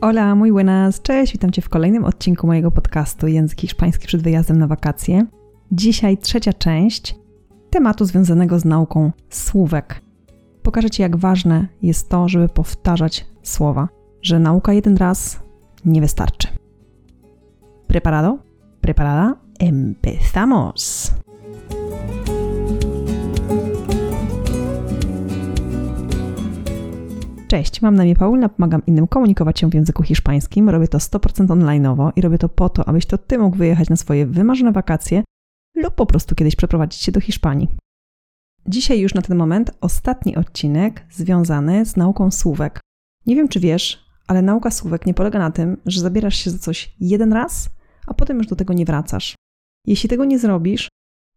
Hola, muy buenas, cześć, witam Cię w kolejnym odcinku mojego podcastu Język Hiszpański przed wyjazdem na wakacje. Dzisiaj trzecia część tematu związanego z nauką słówek. Pokażę Ci, jak ważne jest to, żeby powtarzać słowa, że nauka jeden raz nie wystarczy. ¿Preparado? ¿Preparada? Empezamos! Cześć, mam na imię Paulina, pomagam innym komunikować się w języku hiszpańskim. Robię to 100% online'owo i robię to po to, abyś to ty mógł wyjechać na swoje wymarzone wakacje lub po prostu kiedyś przeprowadzić się do Hiszpanii. Dzisiaj już na ten moment ostatni odcinek związany z nauką słówek. Nie wiem, czy wiesz, ale nauka słówek nie polega na tym, że zabierasz się za coś jeden raz, a potem już do tego nie wracasz. Jeśli tego nie zrobisz,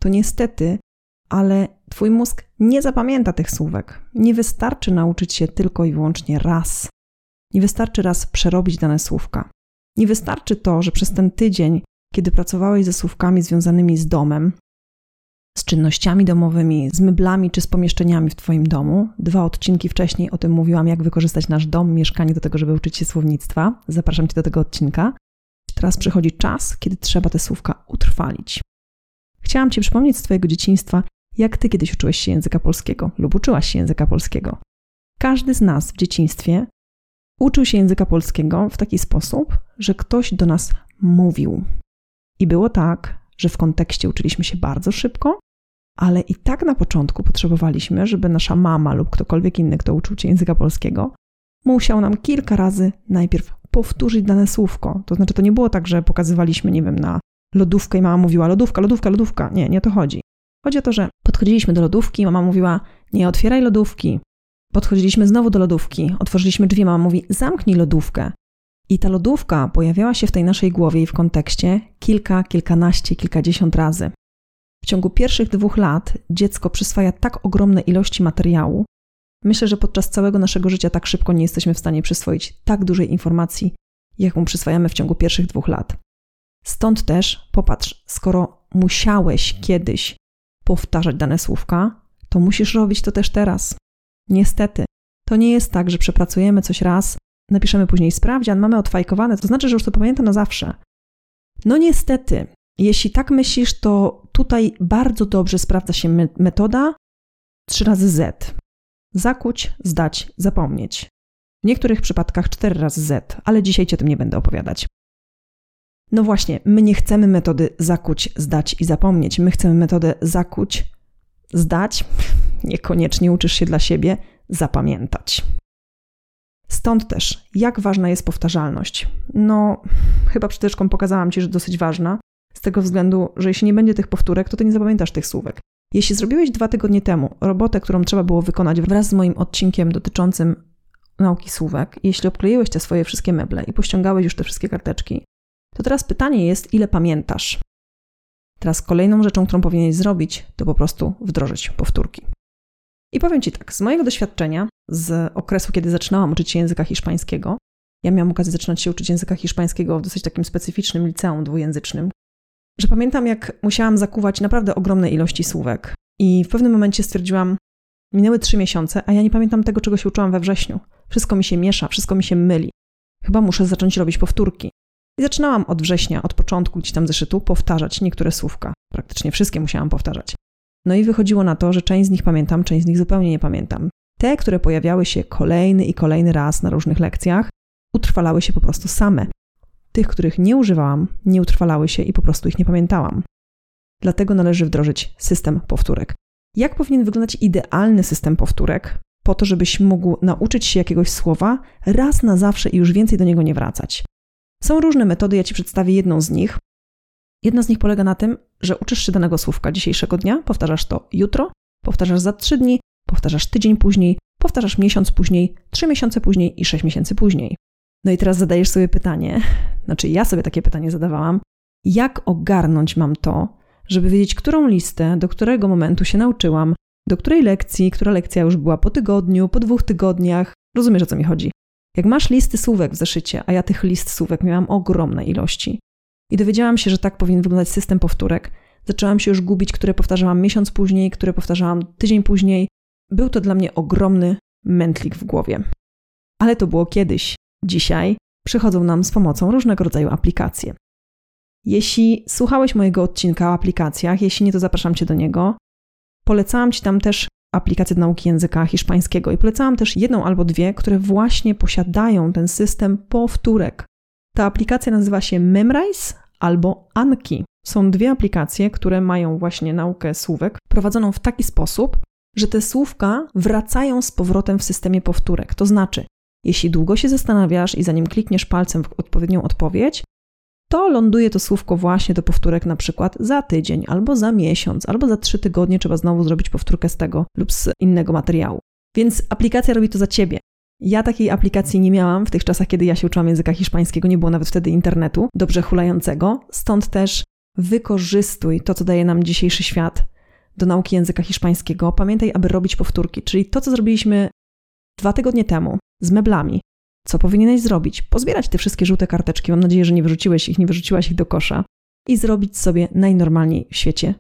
to niestety ale Twój mózg nie zapamięta tych słówek. Nie wystarczy nauczyć się tylko i wyłącznie raz. Nie wystarczy raz przerobić dane słówka. Nie wystarczy to, że przez ten tydzień, kiedy pracowałeś ze słówkami związanymi z domem, z czynnościami domowymi, z meblami czy z pomieszczeniami w Twoim domu. Dwa odcinki wcześniej o tym mówiłam, jak wykorzystać nasz dom, mieszkanie do tego, żeby uczyć się słownictwa. Zapraszam Cię do tego odcinka. Teraz przychodzi czas, kiedy trzeba te słówka utrwalić. Chciałam Ci przypomnieć z Twojego dzieciństwa, jak ty kiedyś uczyłeś się języka polskiego lub uczyłaś się języka polskiego. Każdy z nas w dzieciństwie uczył się języka polskiego w taki sposób, że ktoś do nas mówił. I było tak, że w kontekście uczyliśmy się bardzo szybko, ale i tak na początku potrzebowaliśmy, żeby nasza mama lub ktokolwiek inny, kto uczył się języka polskiego, musiał nam kilka razy najpierw powtórzyć dane słówko. To znaczy, to nie było tak, że pokazywaliśmy, nie wiem, na lodówkę i mama mówiła lodówka, lodówka, lodówka. Nie, nie to chodzi. Chodzi o to, że podchodziliśmy do lodówki, mama mówiła: Nie otwieraj lodówki. Podchodziliśmy znowu do lodówki, otworzyliśmy drzwi, mama mówi: Zamknij lodówkę. I ta lodówka pojawiała się w tej naszej głowie i w kontekście kilka, kilkanaście, kilkadziesiąt razy. W ciągu pierwszych dwóch lat dziecko przyswaja tak ogromne ilości materiału. Myślę, że podczas całego naszego życia tak szybko nie jesteśmy w stanie przyswoić tak dużej informacji, jaką przyswajamy w ciągu pierwszych dwóch lat. Stąd też, popatrz, skoro musiałeś kiedyś powtarzać dane słówka, to musisz robić to też teraz. Niestety, to nie jest tak, że przepracujemy coś raz, napiszemy później sprawdzian, mamy odfajkowane, to znaczy, że już to pamiętam na zawsze. No niestety, jeśli tak myślisz, to tutaj bardzo dobrze sprawdza się metoda 3 razy Z. Zakuć, zdać, zapomnieć. W niektórych przypadkach 4 razy Z, ale dzisiaj Ci o tym nie będę opowiadać. No właśnie, my nie chcemy metody zakuć, zdać i zapomnieć. My chcemy metodę zakuć, zdać, niekoniecznie uczysz się dla siebie, zapamiętać. Stąd też, jak ważna jest powtarzalność? No, chyba przed pokazałam Ci, że dosyć ważna, z tego względu, że jeśli nie będzie tych powtórek, to Ty nie zapamiętasz tych słówek. Jeśli zrobiłeś dwa tygodnie temu robotę, którą trzeba było wykonać wraz z moim odcinkiem dotyczącym nauki słówek, jeśli obkleiłeś te swoje wszystkie meble i pościągałeś już te wszystkie karteczki, to teraz pytanie jest, ile pamiętasz? Teraz kolejną rzeczą, którą powinieneś zrobić, to po prostu wdrożyć powtórki. I powiem Ci tak, z mojego doświadczenia, z okresu, kiedy zaczynałam uczyć się języka hiszpańskiego, ja miałam okazję zaczynać się uczyć języka hiszpańskiego w dosyć takim specyficznym liceum dwujęzycznym, że pamiętam, jak musiałam zakuwać naprawdę ogromne ilości słówek. I w pewnym momencie stwierdziłam, minęły trzy miesiące, a ja nie pamiętam tego, czego się uczyłam we wrześniu. Wszystko mi się miesza, wszystko mi się myli. Chyba muszę zacząć robić powtórki. I zaczynałam od września, od początku gdzieś tam zeszytu, powtarzać niektóre słówka. Praktycznie wszystkie musiałam powtarzać. No i wychodziło na to, że część z nich pamiętam, część z nich zupełnie nie pamiętam. Te, które pojawiały się kolejny i kolejny raz na różnych lekcjach, utrwalały się po prostu same. Tych, których nie używałam, nie utrwalały się i po prostu ich nie pamiętałam. Dlatego należy wdrożyć system powtórek. Jak powinien wyglądać idealny system powtórek, po to, żebyś mógł nauczyć się jakiegoś słowa raz na zawsze i już więcej do niego nie wracać? Są różne metody, ja Ci przedstawię jedną z nich. Jedna z nich polega na tym, że uczysz się danego słówka dzisiejszego dnia, powtarzasz to jutro, powtarzasz za trzy dni, powtarzasz tydzień później, powtarzasz miesiąc później, trzy miesiące później i sześć miesięcy później. No i teraz zadajesz sobie pytanie, znaczy ja sobie takie pytanie zadawałam, jak ogarnąć mam to, żeby wiedzieć, którą listę, do którego momentu się nauczyłam, do której lekcji, która lekcja już była po tygodniu, po dwóch tygodniach. Rozumiesz o co mi chodzi? Jak masz listy słówek w zeszycie, a ja tych list słówek miałam ogromne ilości i dowiedziałam się, że tak powinien wyglądać system powtórek, zaczęłam się już gubić, które powtarzałam miesiąc później, które powtarzałam tydzień później. Był to dla mnie ogromny mętlik w głowie. Ale to było kiedyś. Dzisiaj przychodzą nam z pomocą różnego rodzaju aplikacje. Jeśli słuchałeś mojego odcinka o aplikacjach, jeśli nie, to zapraszam Cię do niego. Polecałam Ci tam też aplikacje do nauki języka hiszpańskiego i polecałam też jedną albo dwie, które właśnie posiadają ten system powtórek. Ta aplikacja nazywa się Memrise albo Anki. Są dwie aplikacje, które mają właśnie naukę słówek prowadzoną w taki sposób, że te słówka wracają z powrotem w systemie powtórek. To znaczy, jeśli długo się zastanawiasz i zanim klikniesz palcem w odpowiednią odpowiedź, to ląduje to słówko właśnie do powtórek na przykład za tydzień, albo za miesiąc, albo za trzy tygodnie trzeba znowu zrobić powtórkę z tego lub z innego materiału. Więc aplikacja robi to za ciebie. Ja takiej aplikacji nie miałam w tych czasach, kiedy ja się uczyłam języka hiszpańskiego, nie było nawet wtedy internetu dobrze hulającego, stąd też wykorzystuj to, co daje nam dzisiejszy świat do nauki języka hiszpańskiego. Pamiętaj, aby robić powtórki, czyli to, co zrobiliśmy dwa tygodnie temu z meblami. Co powinieneś zrobić? Pozbierać te wszystkie żółte karteczki, mam nadzieję, że nie wyrzuciłeś ich, nie wyrzuciłaś ich do kosza i zrobić sobie najnormalniej w świecie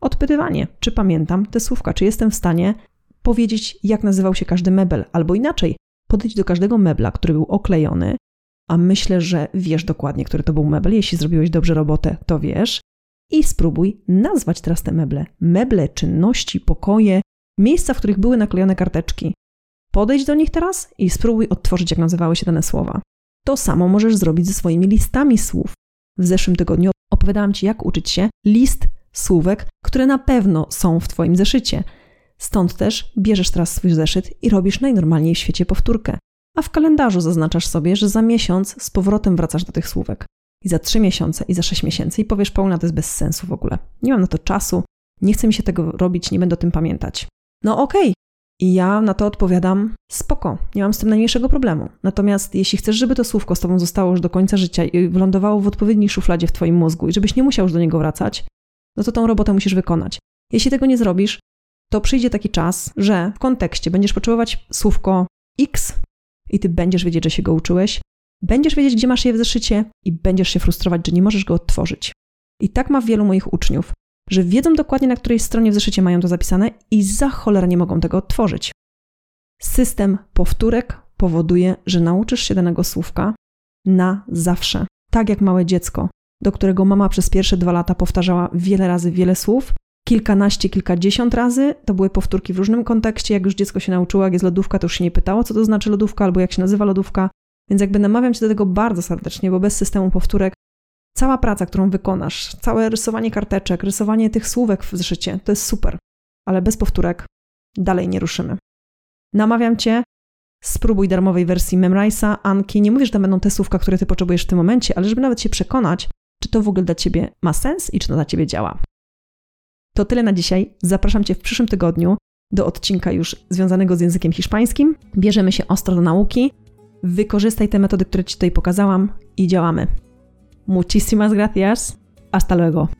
odpytywanie, czy pamiętam te słówka, czy jestem w stanie powiedzieć, jak nazywał się każdy mebel, albo inaczej, podejdź do każdego mebla, który był oklejony, a myślę, że wiesz dokładnie, który to był mebel. Jeśli zrobiłeś dobrze robotę, to wiesz. I spróbuj nazwać teraz te meble. Meble, czynności, pokoje, miejsca, w których były naklejone karteczki. Podejdź do nich teraz i spróbuj odtworzyć, jak nazywały się dane słowa. To samo możesz zrobić ze swoimi listami słów. W zeszłym tygodniu opowiadałam Ci, jak uczyć się list słówek, które na pewno są w Twoim zeszycie. Stąd też bierzesz teraz swój zeszyt i robisz najnormalniej w świecie powtórkę. A w kalendarzu zaznaczasz sobie, że za miesiąc z powrotem wracasz do tych słówek. I za trzy miesiące, i za sześć miesięcy, i powiesz, Paulina, to jest bez sensu w ogóle. Nie mam na to czasu, nie chce mi się tego robić, nie będę o tym pamiętać. No okej, okay. I ja na to odpowiadam: spoko, nie mam z tym najmniejszego problemu. Natomiast jeśli chcesz, żeby to słówko z tobą zostało już do końca życia i wylądowało w odpowiedniej szufladzie w twoim mózgu i żebyś nie musiał już do niego wracać, no to tą robotę musisz wykonać. Jeśli tego nie zrobisz, to przyjdzie taki czas, że w kontekście będziesz potrzebować słówko X i ty będziesz wiedzieć, że się go uczyłeś, będziesz wiedzieć, gdzie masz je w zeszycie i będziesz się frustrować, że nie możesz go odtworzyć. I tak ma wielu moich uczniów, że wiedzą dokładnie, na której stronie w zeszycie mają to zapisane i za cholerę nie mogą tego odtworzyć. System powtórek powoduje, że nauczysz się danego słówka na zawsze. Tak jak małe dziecko, do którego mama przez pierwsze dwa lata powtarzała wiele razy wiele słów, kilkanaście, kilkadziesiąt razy. To były powtórki w różnym kontekście. Jak już dziecko się nauczyło, jak jest lodówka, to już się nie pytało, co to znaczy lodówka albo jak się nazywa lodówka. Więc jakby namawiam cię do tego bardzo serdecznie, bo bez systemu powtórek cała praca, którą wykonasz, całe rysowanie karteczek, rysowanie tych słówek w zeszycie, to jest super. Ale bez powtórek dalej nie ruszymy. Namawiam cię, spróbuj darmowej wersji Memrise'a, Anki. Nie mówię, że to będą te słówka, które ty potrzebujesz w tym momencie, ale żeby nawet się przekonać, czy to w ogóle dla ciebie ma sens i czy to dla ciebie działa. To tyle na dzisiaj. Zapraszam Cię w przyszłym tygodniu do odcinka już związanego z językiem hiszpańskim. Bierzemy się ostro do nauki. Wykorzystaj te metody, które Ci tutaj pokazałam i działamy. Muchísimas gracias. Hasta luego.